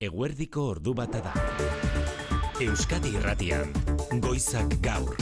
Eguerdiko ordu bata da. Euskadi Irratian, Goizak Gaur.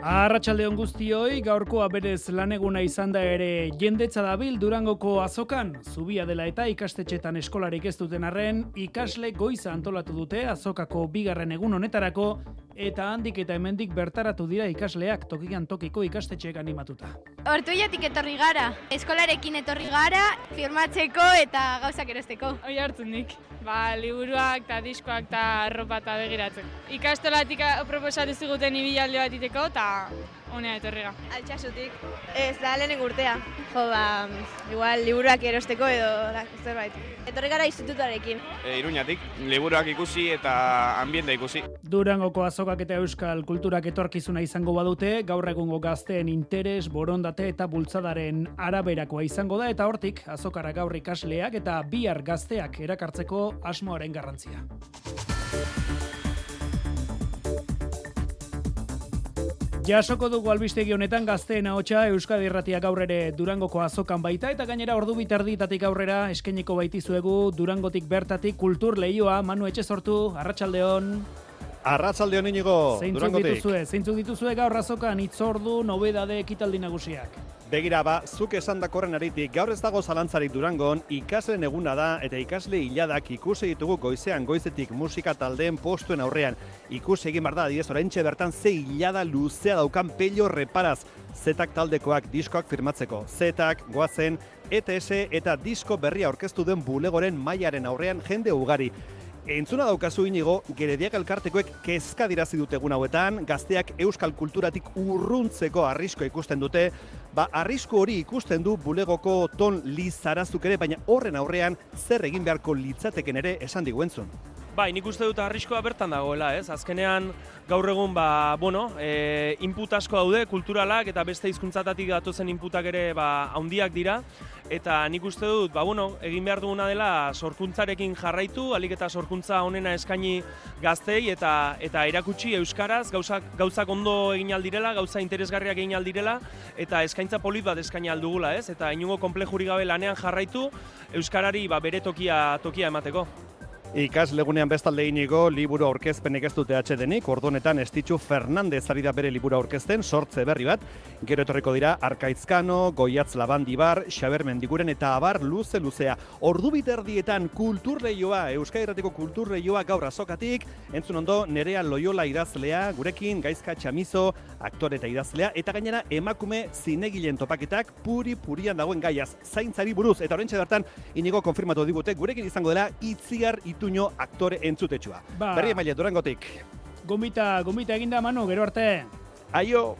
Arratxalde on guztioi, gaurkoa berez laneguna izan da ere jendetza dabil Durangoko azokan, zubia dela eta ikastetxetan eskolarik ez duten arren, ikasle goiza antolatu dute azokako bigarren egun honetarako, eta handik eta hemendik bertaratu dira ikasleak tokian tokiko ikastetxeek animatuta. Hortuiatik etorri gara, eskolarekin etorri gara, firmatzeko eta gauzak erosteko. Hoi hartzen nik. Ba, liburuak eta diskoak eta arropa eta begiratzen. Ikastolatik proposatu ziguten ibilalde bat iteko eta honea etorri ga. Altxasutik. Ez da lehenen urtea. Jo, ba, igual liburuak erosteko edo da, zerbait. Etorri gara institutuarekin. E, Iruñatik, liburuak ikusi eta ambienta ikusi. Durangoko azokak eta euskal kulturak etorkizuna izango badute, gaur egungo gazteen interes, borondate eta bultzadaren araberakoa izango da, eta hortik azokara gaur ikasleak eta bihar gazteak erakartzeko asmoaren garrantzia. Jasoko dugu albistegi honetan gazteen ahotsa Euskadi Irratia gaur ere Durangoko azokan baita eta gainera ordu biterditatik aurrera eskainiko baitizuegu Durangotik bertatik kultur leioa Manu Etxe sortu Arratsaldeon Arratsaldeon inigo Zeintzuk Durangotik. dituzue, zeintzuk dituzue gaur azokan itzordu nobedade ekitaldi nagusiak. Begira ba, zuk esan dakorren aritik, gaur ez dago zalantzarik Durangon, ikasleen eguna da eta ikasle hiladak ikusi ditugu goizean goizetik musika taldeen postuen aurrean. Ikusi egin bar da, adibidez, oraintxe bertan ze hilada luzea daukan pello reparaz. Zetak taldekoak diskoak firmatzeko. Zetak, goazen, ETS eta disko berria aurkeztu den bulegoren mailaren aurrean jende ugari. Entzuna daukazu inigo, gerediak elkartekoek kezka dirazi dute egun hauetan, gazteak euskal kulturatik urruntzeko arrisko ikusten dute, ba arrisku hori ikusten du bulegoko ton lizarazuk ere, baina horren aurrean zer egin beharko litzateken ere esan diguentzun. Bai, nik uste dut arriskoa bertan dagoela, ez? Azkenean gaur egun ba, bueno, e, input asko daude kulturalak eta beste hizkuntzatatik datozen inputak ere ba handiak dira eta nik uste dut ba, bueno, egin behar duguna dela sorkuntzarekin jarraitu, alik eta sorkuntza honena eskaini gaztei eta eta erakutsi euskaraz gauzak gauzak ondo egin aldirela, gauza interesgarriak egin aldirela eta eskaintza polit bat eskaini aldugula, ez? Eta inungo konplejurik gabe lanean jarraitu euskarari ba, bere tokia tokia emateko. Ikaslegunean bestalde inigo liburu aurkezpenek ez dute atxedenik, ordunetan Estitxu Fernandez ari da bere liburu aurkezten, sortze berri bat, gero etorriko dira Arkaitzkano, Goiatz Labandibar, Xaber Mendiguren eta Abar luze luzea. Ordu biterdietan kulturleioa, Euskadi Erratiko kulturleioa gaur azokatik, entzun ondo Nerea Loyola idazlea, gurekin Gaizka Txamizo, aktore eta idazlea, eta gainera emakume zinegilen topaketak puri purian dagoen gaiaz, zaintzari buruz, eta horrentxe bertan inigo konfirmatu digute, gurekin izango dela itziar ituño aktore entzutetsua. Ba. Berri emaile Durangotik. Gomita, gomita eginda Manu, gero arte. Aio!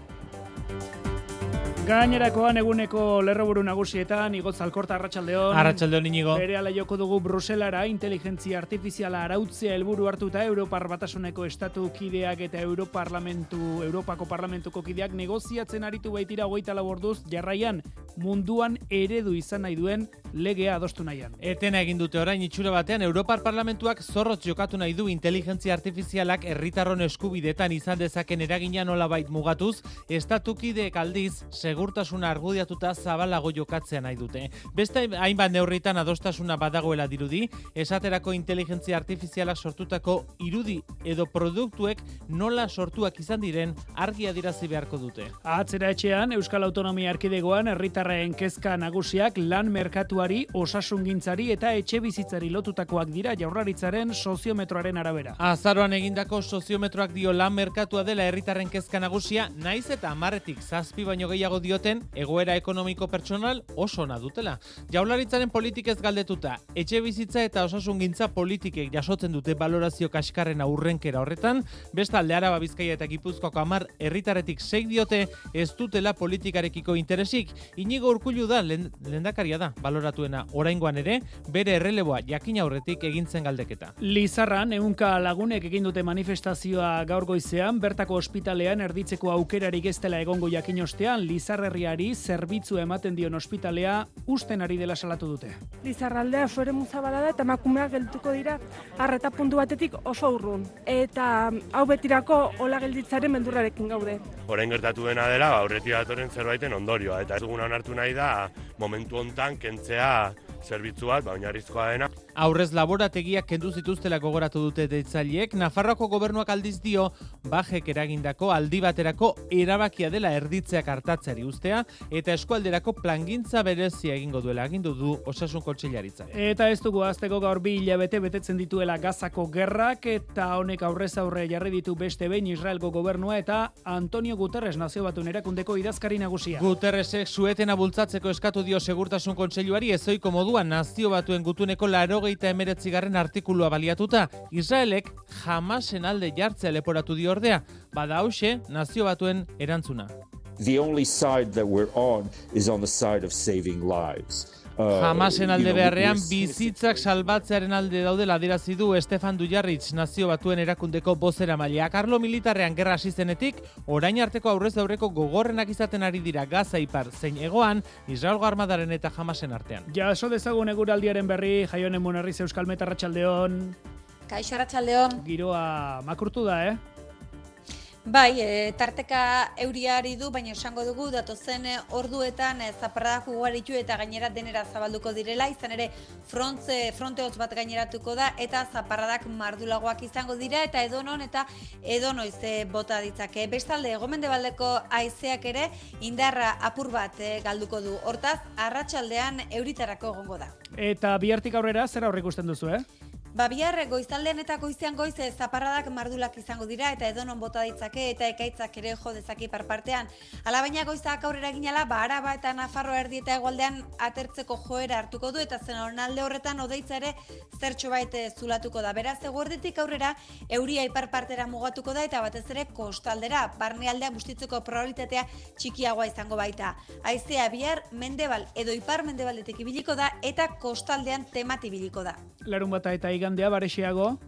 Gainerakoan eguneko lerroburu nagusietan, igotz alkorta arratsaldeon. Arratsaldeon inigo. Bere ala joko dugu Bruselara inteligentzia artifiziala arautzea helburu hartuta Europar Batasuneko estatu kideak eta Europarlamentu, Europako Parlamentuko kideak negoziatzen aritu baitira hogeita lau orduz jarraian munduan eredu izan nahi duen legea adostu nahian. Etena egin dute orain itxura batean Europar Parlamentuak zorrotz jokatu nahi du inteligentzia artifizialak herritarron eskubidetan izan dezaken eragina nolabait mugatuz, estatukideek aldiz segurtasuna argudiatuta zabalago jokatzea nahi dute. Beste hainbat neurritan adostasuna badagoela dirudi, esaterako inteligentzia artifizialak sortutako irudi edo produktuek nola sortuak izan diren argi adirazi beharko dute. Atzera etxean, Euskal Autonomia Erkidegoan herritarren kezka nagusiak lan merkatuari, osasungintzari eta etxe bizitzari lotutakoak dira jaurlaritzaren soziometroaren arabera. Azaroan egindako soziometroak dio lan merkatua dela herritarren kezka nagusia, naiz eta hamarretik zazpi baino gehiago dioten egoera ekonomiko pertsonal oso ona dutela. Jaurlaritzaren politikez galdetuta, etxe bizitza eta osasungintza politikek jasotzen dute balorazio kaskarren aurrenkera horretan, bestalde Araba Bizkaia eta Gipuzkoako hamar herritarretik seik diote ez dutela politikarekiko interesik. Inigo Urkullu da lehendakaria da baloratuena oraingoan ere bere erreleboa jakin aurretik egintzen galdeketa. Lizarran, eunka lagunek egin dute manifestazioa gaur goizean, bertako ospitalean erditzeko aukerarik ez dela egongo jakin ostean, Lizarrerriari zerbitzu ematen dion ospitalea usten ari dela salatu dute. Lizarraldea sore muzabala da eta emakumeak geltuko dira arreta puntu batetik oso urrun. Eta hau betirako hola gelditzaren beldurrarekin gaude. Orain gertatu dena dela, ba, aurretik datorren zerbaiten ondorioa, eta ez duguna hartu nahi da momentu hontan kentzea zerbitzu bat, ba, oinarrizkoa dena. Aurrez laborategiak kendu zituztela gogoratu dute deitzaileek, Nafarroako gobernuak aldiz dio, bajek eragindako aldi baterako erabakia dela erditzeak hartatzeari ustea, eta eskualderako plangintza berezia egingo duela agindu du osasun kontseilaritza. Eta ez dugu azteko gaur bi hilabete betetzen dituela gazako gerrak, eta honek aurrez aurre jarri ditu beste behin Israelgo gobernua eta Antonio Guterres nazio batun erakundeko idazkari nagusia. Guterresek suetena bultzatzeko eskatu dio segurtasun kontseiluari ezoiko moduan nazio batuen gutuneko larogeita emeretzigarren artikulua baliatuta, Israelek jamasen alde jartzea leporatu dio ordea, bada hause nazio batuen erantzuna. The only side that we're on is on the side of saving lives. Jamasen you alde beharrean bizitzak salbatzearen alde daudela adierazi du Estefan Dujarritz nazio batuen erakundeko bozera maila. Karlo militarrean gerra hasi zenetik, orain arteko aurrez aurreko gogorrenak izaten ari dira Gaza ipar zein egoan, Israelgo armadaren eta Jamasen artean. Jaso dezagun eguraldiaren berri, jaionen monarriz euskal metarratxaldeon, Kaixo Arratsaldeon. giroa makurtu da, eh? Bai, e, tarteka euriari du, baina esango dugu datozen e, orduetan e, zaparradak ugaritu eta gainera denera zabalduko direla, izan ere frontze, fronte hotz bat gaineratuko da eta zaparradak mardulagoak izango dira eta edonon eta edonoiz e, bota ditzake. Bestalde, gomendebaldeko haizeak ere indarra apur bat e, galduko du. Hortaz, arratsaldean euritarako egongo da. Eta bihartik aurrera, zer aurre ikusten duzu, eh? Ba, bihar goizaldean eta goizean goiz eh, zaparradak mardulak izango dira eta edonon bota ditzake eta ekaitzak ere jo dezake parpartean. Hala baina goizak aurrera ginala, ba, araba eta nafarro erdi eta egualdean atertzeko joera hartuko du eta zen alde horretan odeitza ere zertxo bait eh, zulatuko da. Beraz, eguerditik aurrera euria iparpartera mugatuko da eta batez ere kostaldera, barnealdea bustitzeko probabilitatea txikiagoa izango baita. Haizea bihar mendebal edo ipar mendebaldetik ibiliko da eta kostaldean temat ibiliko da. Larun bata eta igandea barexeago,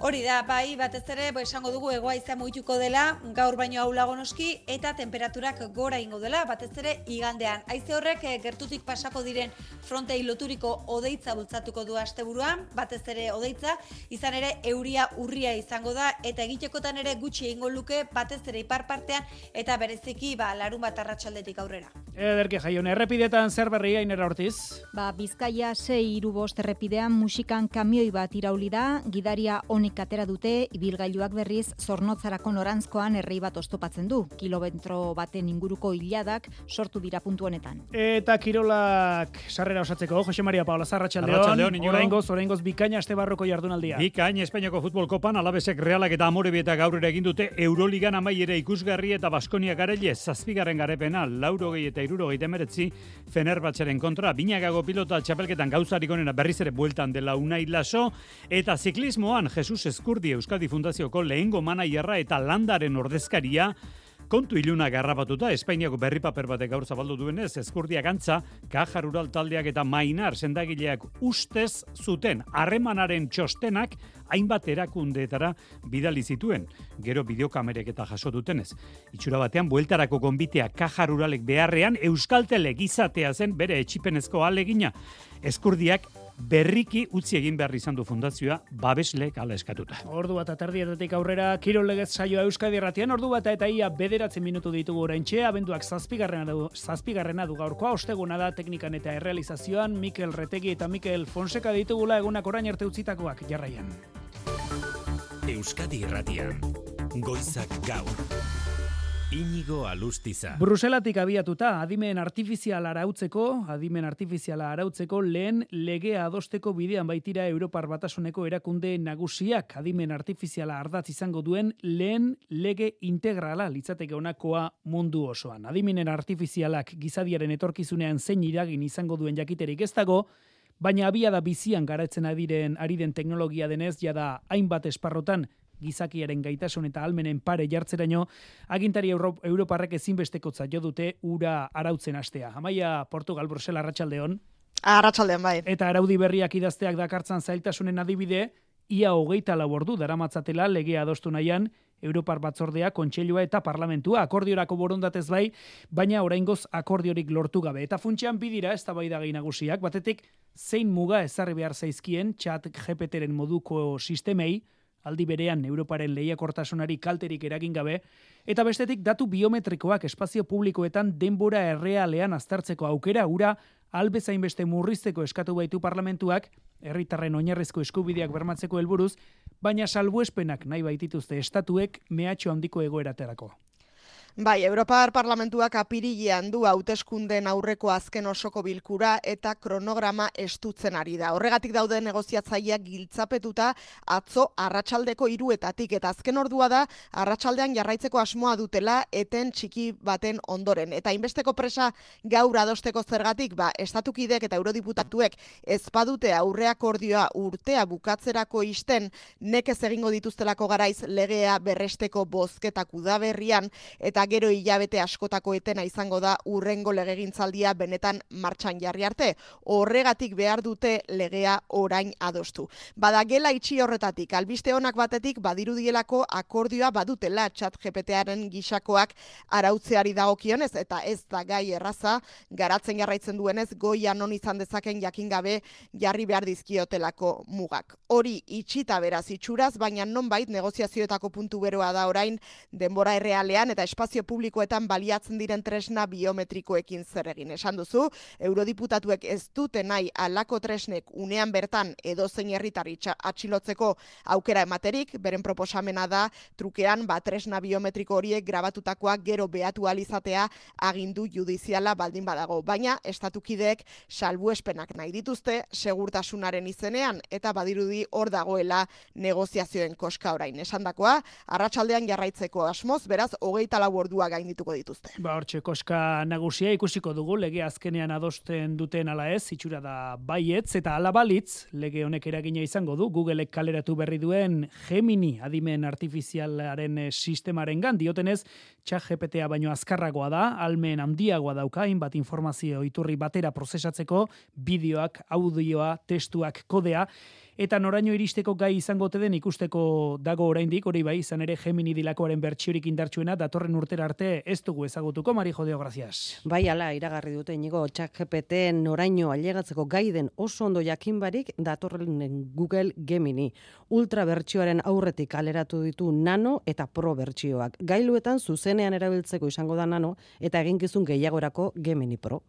Hori da, bai, batez ere, bo esango dugu egoa izan mugituko dela, gaur baino aulago noski, eta temperaturak gora ingo dela, batez ere igandean. Haize horrek eh, gertutik pasako diren frontei loturiko odeitza bultzatuko du asteburuan, batez ere odeitza, izan ere euria urria izango da, eta egitekotan ere gutxi egingo luke, batez ere ipar partean, eta bereziki, ba, larun bat arratsaldetik aurrera. ederke jaione, errepidetan zer berria inera hortiz? Ba, Bizkaia 6 irubost errepidean musikan kamioi bat irauli da, gidaria honik atera dute, ibilgailuak berriz zornotzarako norantzkoan errei bat ostopatzen du. Kilometro baten inguruko hiladak sortu dira puntu honetan. Eta kirolak sarrera osatzeko, Jose Maria Paola Zarratxaldeon, Arratsaldeon, Iñigo. oraingoz, oraingoz bikaina este barroko jardunaldia. Bikain Espainiako futbol kopan alabesek realak eta amorebi eta gaurera egin dute Euroligan amaiere ikusgarri eta Baskonia garaile zazpigarren garepena laurogei eta irurogei demeretzi Fenerbahçeren kontra binagago pilota txapelketan gauzarik onena berriz ere bueltan dela unai laso eta ziklismoan Jesus Eskurdi Euskadi Fundazioko lehengo manaierra eta landaren ordezkaria Kontu iluna garrapatuta, Espainiako berri paper batek gaur zabaldu duenez, eskurdiak antza, Kaja Rural taldeak eta Mainar sendagileak ustez zuten harremanaren txostenak hainbat erakundeetara bidali zituen, gero bideokamerek eta jaso dutenez. Itxura batean, bueltarako gonbitea Kaja Ruralek beharrean, Euskaltelek izatea zen bere etxipenezko alegina. Eskurdiak berriki utzi egin behar izan du fundazioa babeslek ala eskatuta. Ordu bat aterdietatik aurrera, Kirol legez saioa Euskadi erratian, ordu bat eta ia bederatzen minutu ditugu oraintxe, abenduak zazpigarrena du, zazpigarrena du gaurkoa, osteguna da teknikan eta errealizazioan, Mikel Retegi eta Mikel Fonseca ditugula egunak orain arte utzitakoak jarraian. Euskadi Irratian. Goizak gaur. Inigo Alustiza. Bruselatik abiatuta, adimen artifiziala arautzeko, adimen artifiziala arautzeko lehen legea adosteko bidean baitira Europar Batasuneko erakunde nagusiak adimen artifiziala ardatz izango duen lehen lege integrala litzateke honakoa mundu osoan. Adimenen artifizialak gizadiaren etorkizunean zein iragin izango duen jakiterik ez dago, baina abia da bizian garatzen adiren ari den teknologia denez, jada hainbat esparrotan gizakiaren gaitasun eta almenen pare jartzeraino, agintari Euro Europarrek ezinbestekotza jo dute ura arautzen astea. Amaia Portugal Brusela Arratsaldeon. Arratsaldean bai. Eta araudi berriak idazteak dakartzan zailtasunen adibide, ia hogeita lau ordu daramatzatela legea adostu nahian, Europar batzordea, kontseilua eta parlamentua akordiorako borondatez bai, baina oraingoz akordiorik lortu gabe. Eta funtsean bidira ez da nagusiak, batetik zein muga ezarri behar zaizkien txat GPTren moduko sistemei, aldi berean Europaren lehiakortasunari kalterik eragin gabe, eta bestetik datu biometrikoak espazio publikoetan denbora errealean aztertzeko aukera ura albezain beste murrizteko eskatu baitu parlamentuak, herritarren oinarrezko eskubideak bermatzeko helburuz, baina salbuespenak nahi baitituzte estatuek mehatxo handiko egoeraterako. Bai, Europar Parlamentuak apirilean du hauteskunden aurreko azken osoko bilkura eta kronograma estutzen ari da. Horregatik daude negoziatzaileak giltzapetuta atzo arratsaldeko hiruetatik eta azken ordua da arratsaldean jarraitzeko asmoa dutela eten txiki baten ondoren. Eta inbesteko presa gaur adosteko zergatik, ba, estatukidek eta eurodiputatuek ezpadute aurreak ordioa urtea bukatzerako isten nekez egingo dituztelako garaiz legea berresteko bozketak udaberrian eta gero hilabete askotako etena izango da urrengo legegintzaldia benetan martxan jarri arte. Horregatik behar dute legea orain adostu. Bada gela itxi horretatik, albiste honak batetik badirudielako akordioa badutela txat GPTaren gisakoak arautzeari dagokionez eta ez da gai erraza garatzen jarraitzen duenez goia non izan dezaken jakin gabe jarri behar dizkiotelako mugak. Hori itxita beraz itxuraz, baina nonbait negoziazioetako puntu beroa da orain denbora errealean eta espazio espazio publikoetan baliatzen diren tresna biometrikoekin zer egin. Esan duzu, eurodiputatuek ez dute nahi alako tresnek unean bertan edo zein herritari atxilotzeko aukera ematerik, beren proposamena da trukean ba tresna biometriko horiek grabatutakoak gero behatu alizatea agindu judiziala baldin badago. Baina, estatukideek salbuespenak nahi dituzte segurtasunaren izenean eta badirudi hor dagoela negoziazioen koska orain. Esandakoa, arratsaldean jarraitzeko asmoz, beraz, hogeita lau ordua gaindituko dituzte. Ba, hortxe, koska nagusia ikusiko dugu, lege azkenean adosten duten ala ez, itxura da baietz, eta ala balitz, lege honek eragina izango du, Googleek kaleratu berri duen Gemini adimen artifizialaren eh, sistemaren gan, diotenez, txak GPT-a baino azkarragoa da, almen handiagoa dauka, bat informazio iturri batera prozesatzeko, bideoak, audioa, testuak, kodea, eta noraino iristeko gai izango den ikusteko dago oraindik hori bai izan ere Gemini dilakoaren bertsiorik indartsuena datorren urtera arte ez dugu ezagutuko Mari Jodeo gracias. Bai ala iragarri dute inigo ChatGPT noraino ailegatzeko gai den oso ondo jakin barik datorren Google Gemini ultra bertsioaren aurretik aleratu ditu nano eta pro bertsioak. Gailuetan zuzenean erabiltzeko izango da nano eta eginkizun gehiagorako Gemini Pro.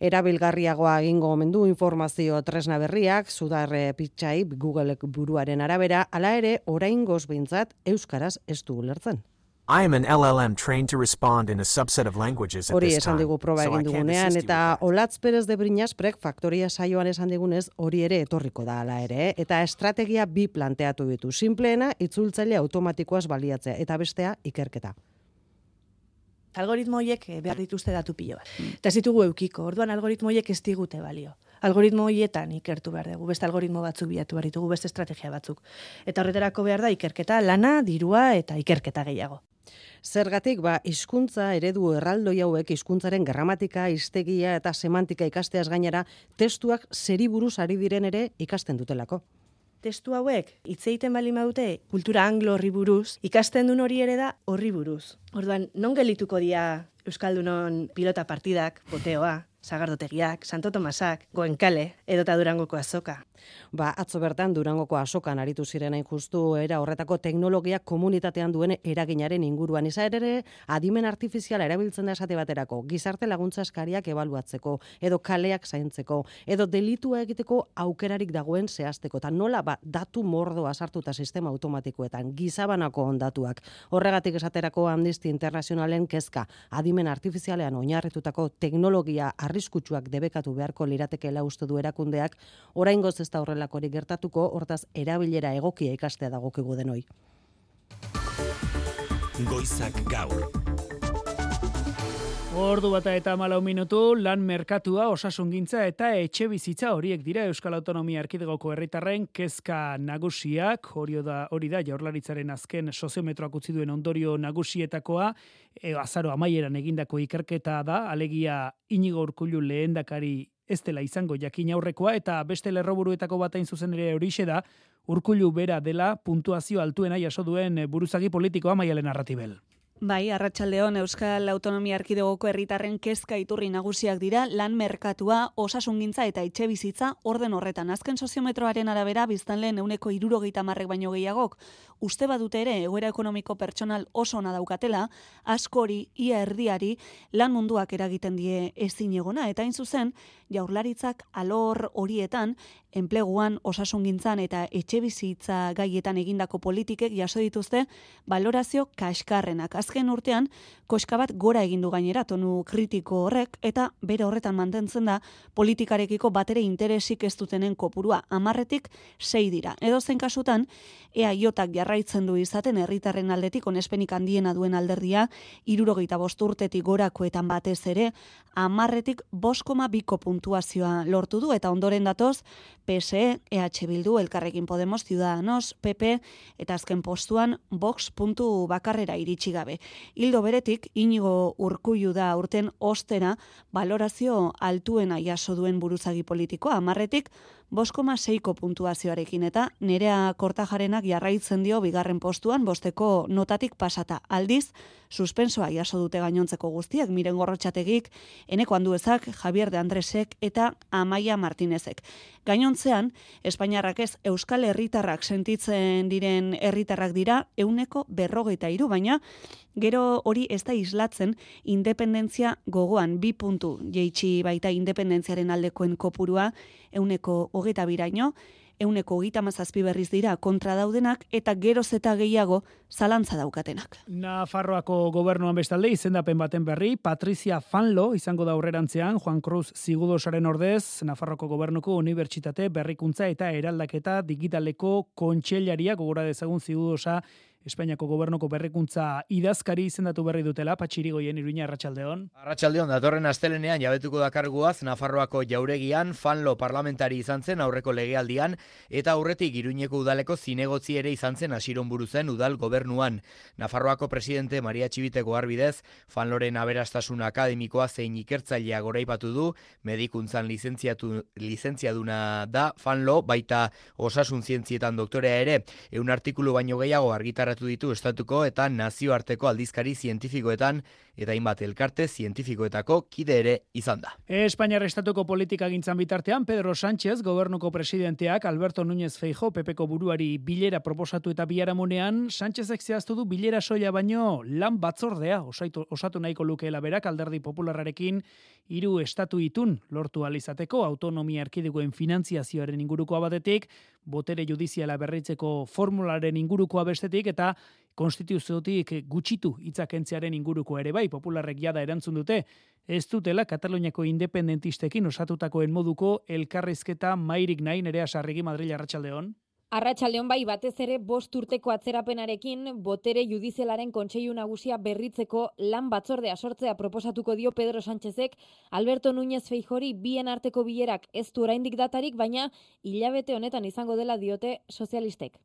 Erabilgarriagoa egingo omendu informazio tresna berriak, sudar pitxai Google buruaren arabera, ala ere, orain behintzat euskaraz ez du ulertzen. I am an LLM trained to respond in a subset of languages at Hori this esan time. digu proba so I egin can't dugunean, eta Olatz Perez de Briñasprek faktoria saioan esan digunez hori ere etorriko da ala ere, eh? eta estrategia bi planteatu ditu. Simpleena, itzultzaile automatikoaz baliatzea, eta bestea, ikerketa algoritmo horiek eh, behar dituzte datu pilo bat. Eta ez ditugu eukiko, orduan algoritmo horiek ez digute balio. Algoritmo horietan ikertu behar dugu, beste algoritmo batzuk bilatu behar ditugu, beste estrategia batzuk. Eta horretarako behar da ikerketa, lana, dirua eta ikerketa gehiago. Zergatik, ba, hizkuntza eredu erraldoi hauek hizkuntzaren gramatika, hiztegia eta semantika ikasteaz gainera, testuak zeri buruz ari diren ere ikasten dutelako testu hauek hitz egiten bali badute kultura anglo horri buruz, ikasten duen hori ere da horri buruz. Orduan, non gelituko dia Euskaldunon pilota partidak, boteoa, Sagardotegiak, Santo Tomasak, Goenkale, edota Durangoko azoka. Ba, atzo bertan Durangoko azokan aritu ziren hain justu era horretako teknologia komunitatean duen eraginaren inguruan. Iza ere, adimen artifiziala erabiltzen da esate baterako, gizarte laguntza eskariak ebaluatzeko, edo kaleak zaintzeko, edo delitua egiteko aukerarik dagoen zehazteko, eta nola ba, datu mordoa sartuta sistema automatikoetan, gizabanako ondatuak. Horregatik esaterako Amnesty Internationalen kezka, adimen artifizialean oinarritutako teknologia arriskutsuak debekatu beharko liratekeela uste du erakundeak, oraingoz ez da horrelakorik gertatuko, hortaz erabilera egokia ikastea dagokigu denoi. Goizak gaur. Ordu bata eta malau minutu, lan merkatua, osasungintza eta etxe bizitza horiek dira Euskal Autonomia Erkidegoko herritarren kezka nagusiak, hori da, hori da jaurlaritzaren azken soziometroak utzi duen ondorio nagusietakoa, e, azaro amaieran egindako ikerketa da, alegia inigo urkullu lehendakari ez dela izango jakin aurrekoa, eta beste lerroburuetako batain zuzen ere horixe da, urkullu bera dela puntuazio altuena jaso duen buruzagi politikoa maialen narratibel. Bai, arratsaldeon Euskal Autonomia Erkidegoko herritarren kezka iturri nagusiak dira lan merkatua, osasungintza eta etxe bizitza orden horretan. Azken soziometroaren arabera biztanleen euneko irurogeita marrek baino gehiagok uste badute ere egoera ekonomiko pertsonal oso ona daukatela, askori, ia erdiari, lan munduak eragiten die ezin egona. Eta hain zuzen, jaurlaritzak alor horietan, enpleguan, osasungintzan eta etxe bizitza gaietan egindako politikek jaso dituzte valorazio kaskarrenak. Azken urtean, koska bat gora egin du gainera tonu kritiko horrek eta bere horretan mantentzen da politikarekiko batere interesik ez dutenen kopurua. Amarretik sei dira. Edo zen kasutan, ea jotak jarraitzen du izaten herritarren aldetik onespenik handiena duen alderdia, irurogeita bosturtetik gorakoetan batez ere, amarretik boskoma biko puntuazioa lortu du eta ondoren datoz, PSE, EH Bildu, Elkarrekin Podemos, Ciudadanos, PP eta azken postuan Vox puntu bakarrera iritsi gabe. Hildo beretik, inigo urkuiu da urten ostera valorazio altuena jaso duen buruzagi politikoa, amarretik boskoma seiko puntuazioarekin eta nerea kortajarenak jarraitzen dio bigarren postuan bosteko notatik pasata. Aldiz, suspensoa jaso dute gainontzeko guztiak, miren gorrotxategik, eneko handuezak, Javier de Andresek eta Amaia Martinezek. Gainontzean, Espainiarrak ez Euskal Herritarrak sentitzen diren herritarrak dira euneko berrogeita iru, baina gero hori ez da islatzen independentzia gogoan bi puntu jeitsi baita independentziaren aldekoen kopurua euneko hogeta biraino, euneko hogeita mazazpi berriz dira kontra daudenak eta geroz eta gehiago zalantza daukatenak. Nafarroako gobernuan bestalde izendapen baten berri, Patricia Fanlo izango da aurrerantzean, Juan Cruz Zigudosaren ordez, Nafarroako gobernuko unibertsitate berrikuntza eta eraldaketa digitaleko kontxellaria gogora dezagun Zigudosa Espainiako gobernuko berrikuntza idazkari izendatu berri dutela, patxirigoien iruina arratsaldeon. Arratsaldeon datorren astelenean jabetuko dakarguaz Nafarroako jauregian fanlo parlamentari izan zen aurreko legealdian eta aurretik iruñeko udaleko zinegotzi ere izan zen asiron buruzen udal gobernuan. Nafarroako presidente Maria Txibiteko arbidez, fanloren aberastasun akademikoa zein ikertzailea goraipatu du, medikuntzan lizentziatu, lizentziaduna da fanlo, baita osasun zientzietan doktorea ere, eun artikulu baino gehiago argitar argitaratu ditu estatuko eta nazioarteko aldizkari zientifikoetan eta hainbat elkarte zientifikoetako kide ere izan da. Espainiar estatuko politika gintzan bitartean, Pedro Sánchez, gobernuko presidenteak, Alberto Núñez Feijo, pepeko buruari bilera proposatu eta biharamunean, Sánchezek zehaztu du bilera soia baino lan batzordea, osaitu, osatu nahiko lukeela berak, alderdi popularrarekin, hiru estatu itun lortu alizateko, autonomia erkidegoen finantziazioaren inguruko abatetik, botere judiziala berritzeko formularen ingurukoa bestetik, eta konstituziotik gutxitu hitzakentzearen inguruko ere bai popularrek jada erantzun dute ez dutela Kataluniako independentistekin osatutakoen moduko elkarrizketa mairik nahi nerea sarrigi Madrid Arratsaldeon Arratxaldeon bai batez ere bost urteko atzerapenarekin botere judizelaren kontseilu nagusia berritzeko lan batzordea sortzea proposatuko dio Pedro Sánchezek Alberto Núñez Feijori bien arteko bilerak ez du oraindik datarik baina hilabete honetan izango dela diote sozialistek.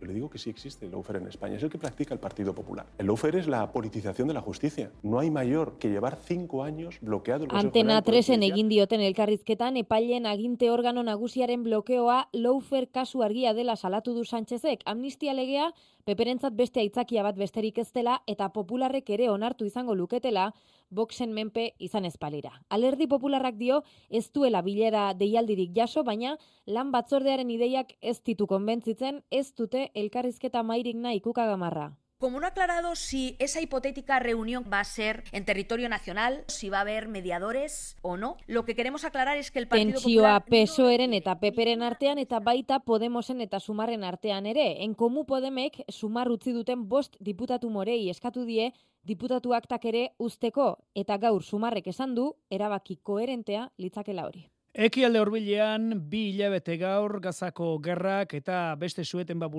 Yo le digo que sí existe el lawfare en España, es el que practica el Partido Popular. El lawfare es la politización de la justicia. No hay mayor que llevar cinco años bloqueado el Antena 3en egin dioten elkarrizketan, epailen aginte organo nagusiaren blokeoa lawfare kasu argia dela salatu du Sánchezek. Amnistia legea, peperentzat beste aitzakia bat besterik ez dela eta popularrek ere onartu izango luketela, boxen menpe izan espalira. Alerdi popularrak dio ez duela bilera deialdirik jaso, baina lan batzordearen ideiak ez ditu konbentzitzen, ez dute elkarrizketa mairik nahi kukagamarra. Como no ha aclarado si esa hipotética reunión va a ser en territorio nacional, si va a haber mediadores o no, lo que queremos aclarar es que el Partido Tentsioa Popular... pesoeren eta peperen artean eta baita Podemosen eta Sumarren artean ere. En komu Podemek Sumar utzi duten bost diputatu morei eskatu die diputatu aktak ere usteko eta gaur Sumarrek esan du erabaki koherentea litzakela hori. Ekialde hurbilean bi hilabete gaur gazako gerrak eta beste sueten bat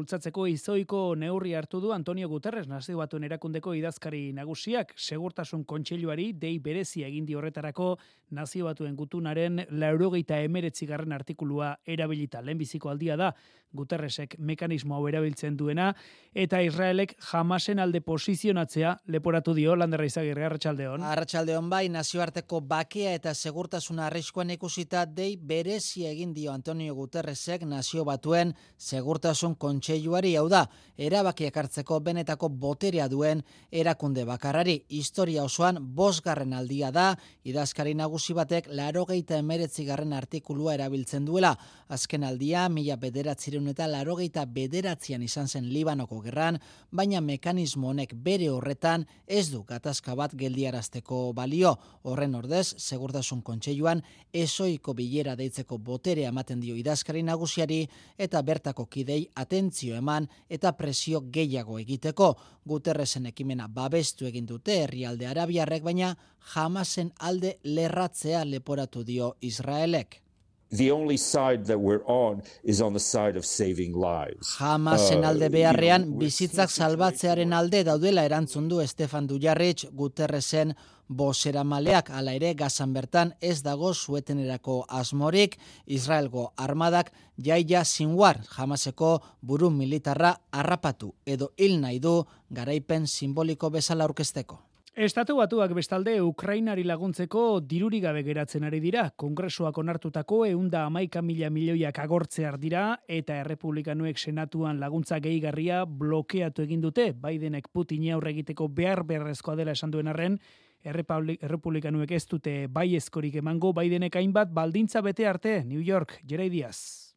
izoiko neurri hartu du Antonio Guterres nazio batuen erakundeko idazkari nagusiak segurtasun kontseiluari dei berezi egin di horretarako nazio batuen gutunaren laurogeita emeretzi garren artikulua erabilita lehenbiziko aldia da Guterresek mekanismo hau erabiltzen duena eta Israelek jamasen alde posizionatzea leporatu dio landerra izagirre arratsaldeon. Arratsaldeon bai nazioarteko bakea eta segurtasuna arriskuan ikusita eta dei berezi egin dio Antonio Guterresek nazio batuen segurtasun kontseiluari hau da, erabakiak hartzeko benetako boterea duen erakunde bakarrari. Historia osoan bosgarren aldia da, idazkari nagusi batek larogeita emeretzigarren artikulua erabiltzen duela. Azken aldia, mila bederatzireun eta larogeita bederatzian izan zen Libanoko gerran, baina mekanismo honek bere horretan ez du gatazka bat geldiarazteko balio. Horren ordez, segurtasun kontseiluan, esoiko bilera deitzeko botere ematen dio idazkari nagusiari eta bertako kidei atentzio eman eta presio gehiago egiteko. Guterresen ekimena babestu egin dute herrialde arabiarrek, baina jamasen alde lerratzea leporatu dio Israelek. The only side that we're on is on the side of saving lives. Hamasen Uh, alde beharrean, bizitzak salbatzearen alde daudela erantzun du Estefan Dujarric Guterresen bosera maleak, ala ere gazan bertan ez dago zuetenerako asmorik, Israelgo armadak jaia sinwar jamaseko buru militarra harrapatu edo hil nahi du garaipen simboliko bezala aurkezteko. Estatu batuak bestalde Ukrainari laguntzeko diruri gabe geratzen ari dira. Kongresuak onartutako eunda amaika mila milioiak agortzear dira eta errepublikanuek senatuan laguntza gehigarria blokeatu egin dute. Bidenek Putin aurre egiteko behar beharrezkoa dela esan duen arren, Errepubli- errepublikanuek ez dute bai eskorik emango Bidenek hainbat baldintza bete arte, New York, Jerai Diaz.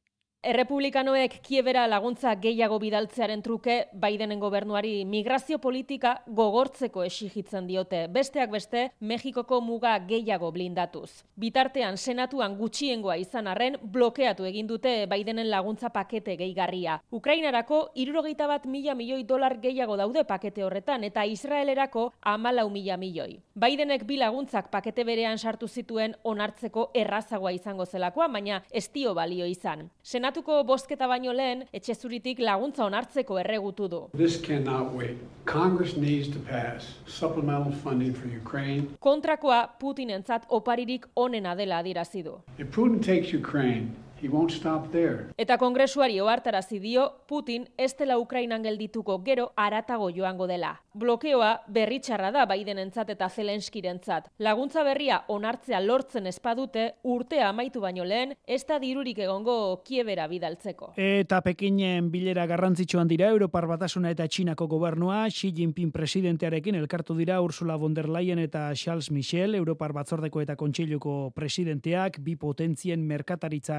Errepublikanoek kiebera laguntza gehiago bidaltzearen truke Bidenen gobernuari migrazio politika gogortzeko exigitzen diote. Besteak beste, Mexikoko muga gehiago blindatuz. Bitartean, senatuan gutxiengoa izan arren, blokeatu egin dute Bidenen laguntza pakete gehigarria. Ukrainarako, irurogeita bat mila milioi dolar gehiago daude pakete horretan, eta Israelerako amalau mila milioi. Bidenek bi laguntzak pakete berean sartu zituen onartzeko errazagoa izango zelakoa, baina ez dio balio izan. Senatuko bozketa baino lehen, etxe zuritik laguntza onartzeko erregutu du. This cannot wait. Congress needs to pass supplemental funding for Ukraine. Kontrakoa Putinentzat oparirik onena dela adierazi du. If Putin takes Ukraine, he won't stop there. Eta kongresuari ohartarazi dio Putin ez dela Ukrainan geldituko gero aratago joango dela. Blokeoa berritxarra da Bidenentzat eta Zelenskirentzat. Laguntza berria onartzea lortzen espadute urtea amaitu baino lehen ez da dirurik egongo kiebera bidaltzeko. Eta Pekinen bilera garrantzitsuan dira Europar Batasuna eta Txinako gobernua, Xi Jinping presidentearekin elkartu dira Ursula von der Leyen eta Charles Michel, Europar Batzordeko eta Kontseiluko presidenteak, bi potentzien merkataritza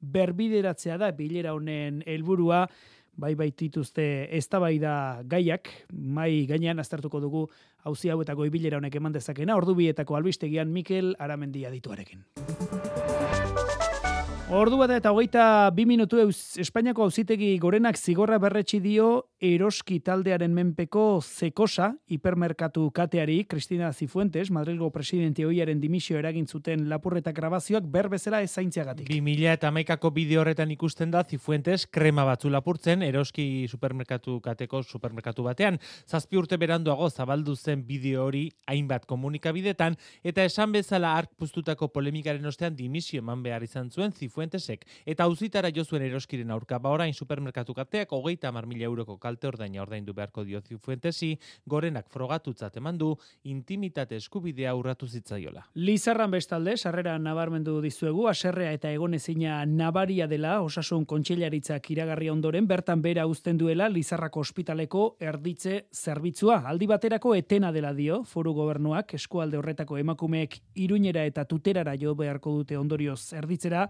berbideratzea da bilera honen helburua, bai baitituzte eztabaida gaiak, mai gainean aztertuko dugu hauzi hauetako ibilera honek eman dezakena, ordubietako albistegian Mikel Aramendi adituarekin. Ordu bat eta hogeita bi minutu eus Espainiako auzitegi gorenak zigorra berretsi dio eroski taldearen menpeko zekosa hipermerkatu kateari Cristina Zifuentes, Madrilgo presidente hoiaren dimisio eragin zuten lapurreta grabazioak berbezela ezaintziagatik. 2000 eta maikako bideo horretan ikusten da Zifuentes krema batzu lapurtzen eroski supermerkatu kateko supermerkatu batean. Zazpi urte beranduago zabaldu zen bideo hori hainbat komunikabidetan eta esan bezala ark puztutako polemikaren ostean dimisio eman behar izan zuen Zifuentesek. Eta auzitara jo zuen eroskiren aurka ba orain supermerkatu kateak hogeita mila euroko kalte ordaina ordaindu beharko dio Zifuentesi, gorenak frogatutzat eman du intimitate eskubidea urratu zitzaiola. Lizarran bestalde, sarrera nabarmendu dizuegu, aserrea eta egonezina nabaria dela osasun kontseilaritzak iragarri ondoren, bertan bera uzten duela Lizarrako ospitaleko erditze zerbitzua. Aldi baterako etena dela dio, foru gobernuak, eskualde horretako emakumeek iruñera eta tuterara jo beharko dute ondorioz erditzera,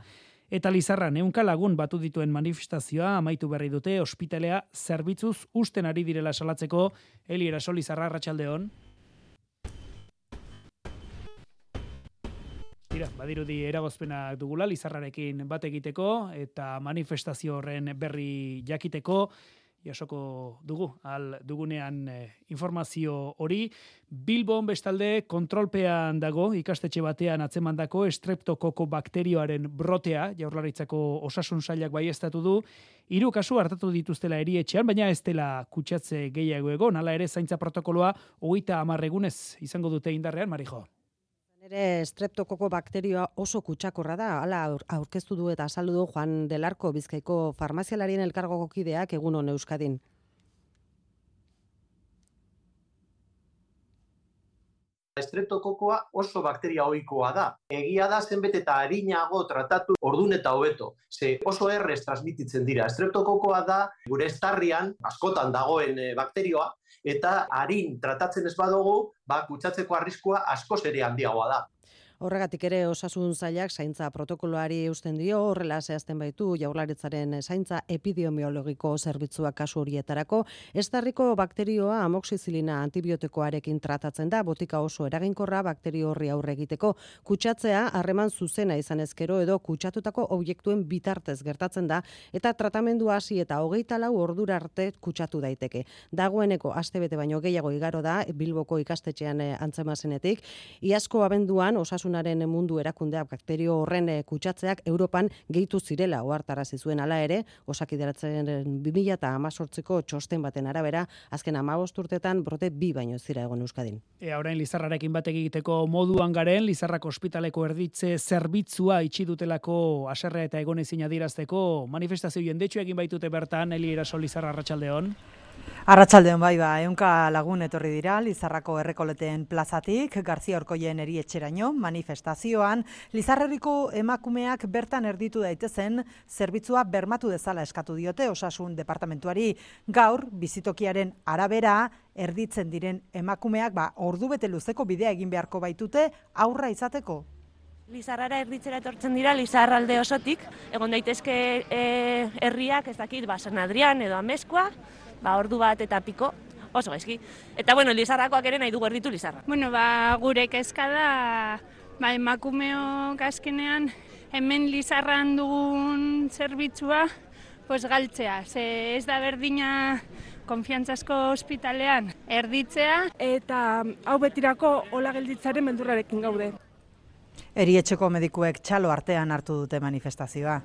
Eta Lizarran ehunka lagun batu dituen manifestazioa amaitu berri dute ospitalea zerbitzuz usten ari direla salatzeko Eli Eraso Lizarra Arratsaldeon. Tira, badirudi eragozpenak dugula Lizarrarekin bat egiteko eta manifestazio horren berri jakiteko jasoko dugu al dugunean eh, informazio hori. Bilbon bestalde kontrolpean dago ikastetxe batean atzemandako estreptokoko bakterioaren brotea. Jaurlaritzako osasun sailak baiestatu du. Hiru kasu hartatu dituztela erietxean baina ez dela kutsatze gehiago egon. Hala ere zaintza protokoloa 30 egunez izango dute indarrean Marijo Ere streptokoko bakterioa oso kutsakorra da, hala aur- aurkeztu du eta azaldu du Juan Delarko Bizkaiko farmazialarien elkargoko kideak egun Euskadin. Estreptokokoa oso bakteria ohikoa da. Egia da zenbet eta harinago tratatu ordun eta hobeto. Ze oso errez transmititzen dira. Estreptokokoa da gure estarrian askotan dagoen eh, bakterioa eta harin tratatzen ez badugu, ba kutsatzeko arriskua askoz ere handiagoa da. Horregatik ere osasun zailak zaintza protokoloari eusten dio, horrela zehazten baitu jaurlaritzaren zaintza epidemiologiko zerbitzuak kasu horietarako, estarriko bakterioa amoxizilina antibiotikoarekin tratatzen da, botika oso eraginkorra bakterio horri aurre egiteko, kutsatzea harreman zuzena izan ezkero edo kutsatutako objektuen bitartez gertatzen da, eta tratamendu hasi eta hogeita lau ordura arte kutsatu daiteke. Dagoeneko astebete baino gehiago igaro da, Bilboko ikastetxean eh, antzemazenetik, iazko abenduan osasun osasunaren mundu erakundeak bakterio horren eh, kutsatzeak Europan gehitu zirela ohartarazi zuen hala ere, osakideratzen 2018ko txosten baten arabera, azken 15 urtetan brote bi baino zira egon Euskadin. E, orain Lizarrarekin bat egiteko moduan garen, Lizarrak ospitaleko erditze zerbitzua itxi dutelako aserrea eta egon ezin adirazteko manifestazio jendetxu egin baitute bertan, Eli Eraso Lizarra Arratxaldeon. Arratxaldeon bai ba, eunka lagun etorri dira, Lizarrako errekoleteen plazatik, Garzia Orkoien erietxeraino, manifestazioan, Lizarreriko emakumeak bertan erditu daitezen, zerbitzua bermatu dezala eskatu diote osasun departamentuari, gaur, bizitokiaren arabera, erditzen diren emakumeak, ba, ordu bete luzeko bidea egin beharko baitute, aurra izateko. Lizarrara erditzera etortzen dira, Lizarralde osotik, egon daitezke e, herriak, ez dakit, ba, San Adrian edo Amezkoa, ba, ordu bat eta piko, oso gaizki. Eta bueno, Lizarrakoak ere nahi du erditu Lizarra. Bueno, ba, gure kezka da, ba, emakumeo azkenean hemen Lizarran dugun zerbitzua, pues galtzea. Ze ez da berdina konfiantzasko ospitalean erditzea. Eta hau betirako hola gelditzaren beldurrarekin gaude. Erietxeko medikuek txalo artean hartu dute manifestazioa.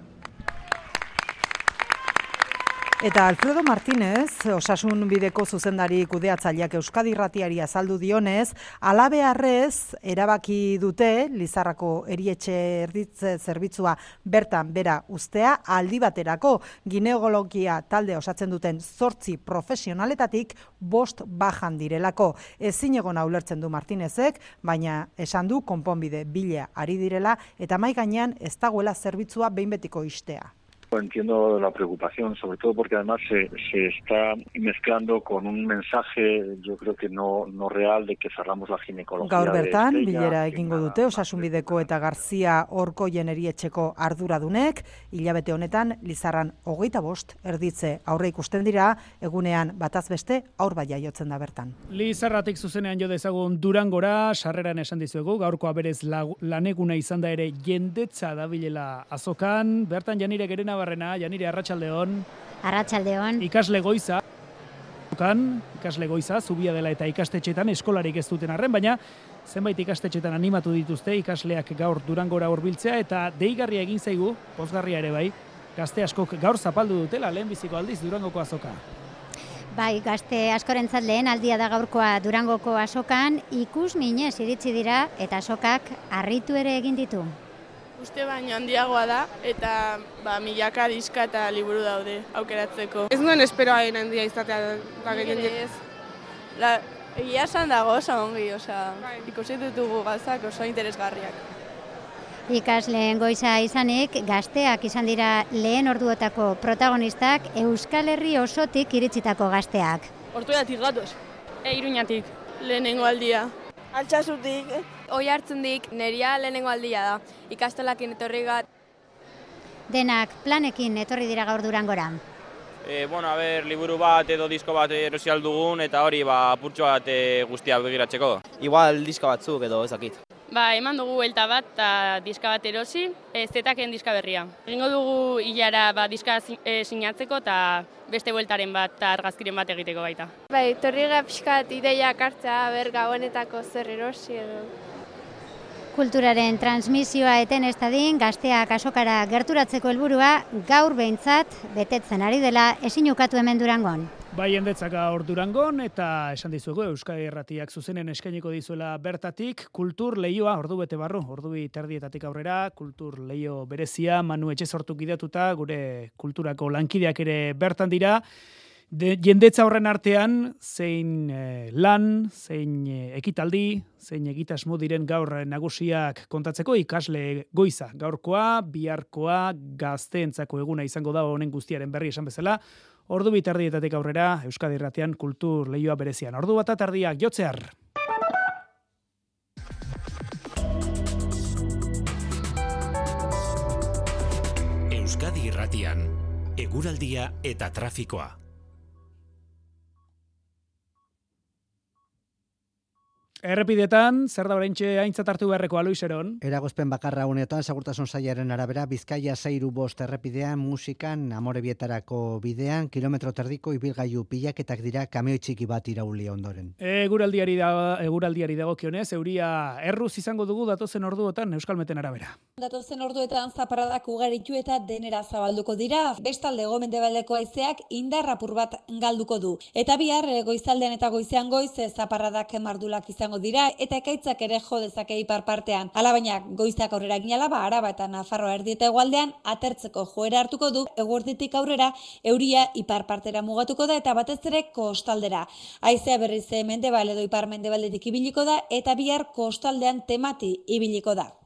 Eta Alfredo Martínez, osasun bideko zuzendari kudeatzaileak Euskadi Ratiari azaldu dionez, alabearrez erabaki dute Lizarrako erietxe erditze zerbitzua bertan bera ustea aldi baterako gineologia talde osatzen duten zortzi profesionaletatik bost bajan direlako. Ezin egon ulertzen du Martinezek, baina esan du konponbide bile ari direla eta mai gainean ez dagoela zerbitzua behin betiko istea. Entiendo la preocupación, sobre todo porque además se, se está mezclando con un mensaje, yo creo que no, no real, de que cerramos la ginecología. Gaur bertan, de bilera egingo dute, osasunbideko eta Garzia Orko jenerietxeko arduradunek, hilabete honetan, Lizarran hogeita bost, erditze aurre ikusten dira, egunean bataz beste, aur baia jotzen da bertan. Lizarratik zuzenean jo dezagun Durangora, sarreran esan dizuegu, gaurkoa berez laneguna izan da ere jendetza dabilela azokan, bertan janire gerena Arruabarrena, Janire Arratsaldeon. Arratsaldeon. Ikasle goiza. Kan, ikasle goiza, zubia dela eta ikastetxetan eskolarik ez duten arren, baina zenbait ikastetxetan animatu dituzte ikasleak gaur durangora hurbiltzea eta deigarria egin zaigu, pozgarria ere bai, gazte askok gaur zapaldu dutela lehenbiziko aldiz durangoko azoka. Bai, gazte askorentzat lehen aldia da gaurkoa durangoko azokan, ikus minez iritsi dira eta azokak harritu ere egin ditu uste baino handiagoa da eta ba, milaka diska eta liburu daude aukeratzeko. Ez nuen espero hain handia izatea da gehien ez. La, egia esan dago oso ongi, osa, ikusi ditugu gazak oso interesgarriak. Ikasleen goiza izanik, gazteak izan dira lehen orduotako protagonistak Euskal Herri osotik iritsitako gazteak. Hortuetik gatoz. E, iruñatik, lehenengo aldia. Altxasutik. Oi hartzen dik, neria lehenengo aldia da. Ikastolakin etorri gat. Denak planekin etorri dira gaur durangora. E, bueno, a ber, liburu bat edo disko bat erosi dugun eta hori ba, purtsu bat e, guztia begiratzeko. Igual diska batzuk edo ezakit. Ba, eman dugu helta bat eta diska bat erosi, ez zetaken diska berria. Egingo dugu hilara ba, diska e, sinatzeko eta beste bueltaren bat eta argazkiren bat egiteko baita. Bai, torri pixkat ideia kartza, ber gauenetako zer erosi edo. Kulturaren transmisioa eten ez dadin, gazteak asokara gerturatzeko helburua gaur behintzat betetzen ari dela ezin ukatu hemen durangon. Bai endetzaka hor durangon eta esan dizuegu Euskadi Erratiak zuzenen eskainiko dizuela bertatik kultur leioa ordu bete barru, ordu terdietatik aurrera, kultur leio berezia, manu etxe sortu gidatuta, gure kulturako lankideak ere bertan dira, De, jendetza horren artean, zein eh, lan, zein eh, ekitaldi, zein egitasmo diren gaur nagusiak kontatzeko ikasle goiza. Gaurkoa, biharkoa, gazteentzako eguna izango da honen guztiaren berri esan bezala. Ordu bitardietatik aurrera, Euskadi Irratian kultur lehioa berezian. Ordu bat tardiak jotzear. Euskadi Irratian, eguraldia eta trafikoa. Errepidetan, zer da oraintxe aintzat hartu beharreko aluiseron? Eragozpen bakarra honetan, segurtasun sailaren arabera, Bizkaia zeiru bost errepidean, musikan, amore bietarako bidean, kilometro terdiko ibilgailu pilaketak dira kamioi txiki bat irauli ondoren. Eguraldiari da, eguraldiari dagokionez, euria erruz izango dugu datozen orduotan Euskalmeten arabera. Datozen orduetan zaparadak ugaritu eta denera zabalduko dira, bestalde gomendebaldeko aizeak indarrapur bat galduko du. Eta bihar, goizaldean eta goizean goiz, zaparradak mardulak izango dira eta ekaitzak ere jo dezake ipar partean. Alabaina goizak aurrera ginala ba Araba eta Nafarroa erdieta hegoaldean atertzeko joera hartuko du eguerditik aurrera euria ipar partera mugatuko da eta batez ere kostaldera. Haizea berriz mendebal edo ipar mendebaldetik ibiliko da eta bihar kostaldean temati ibiliko da.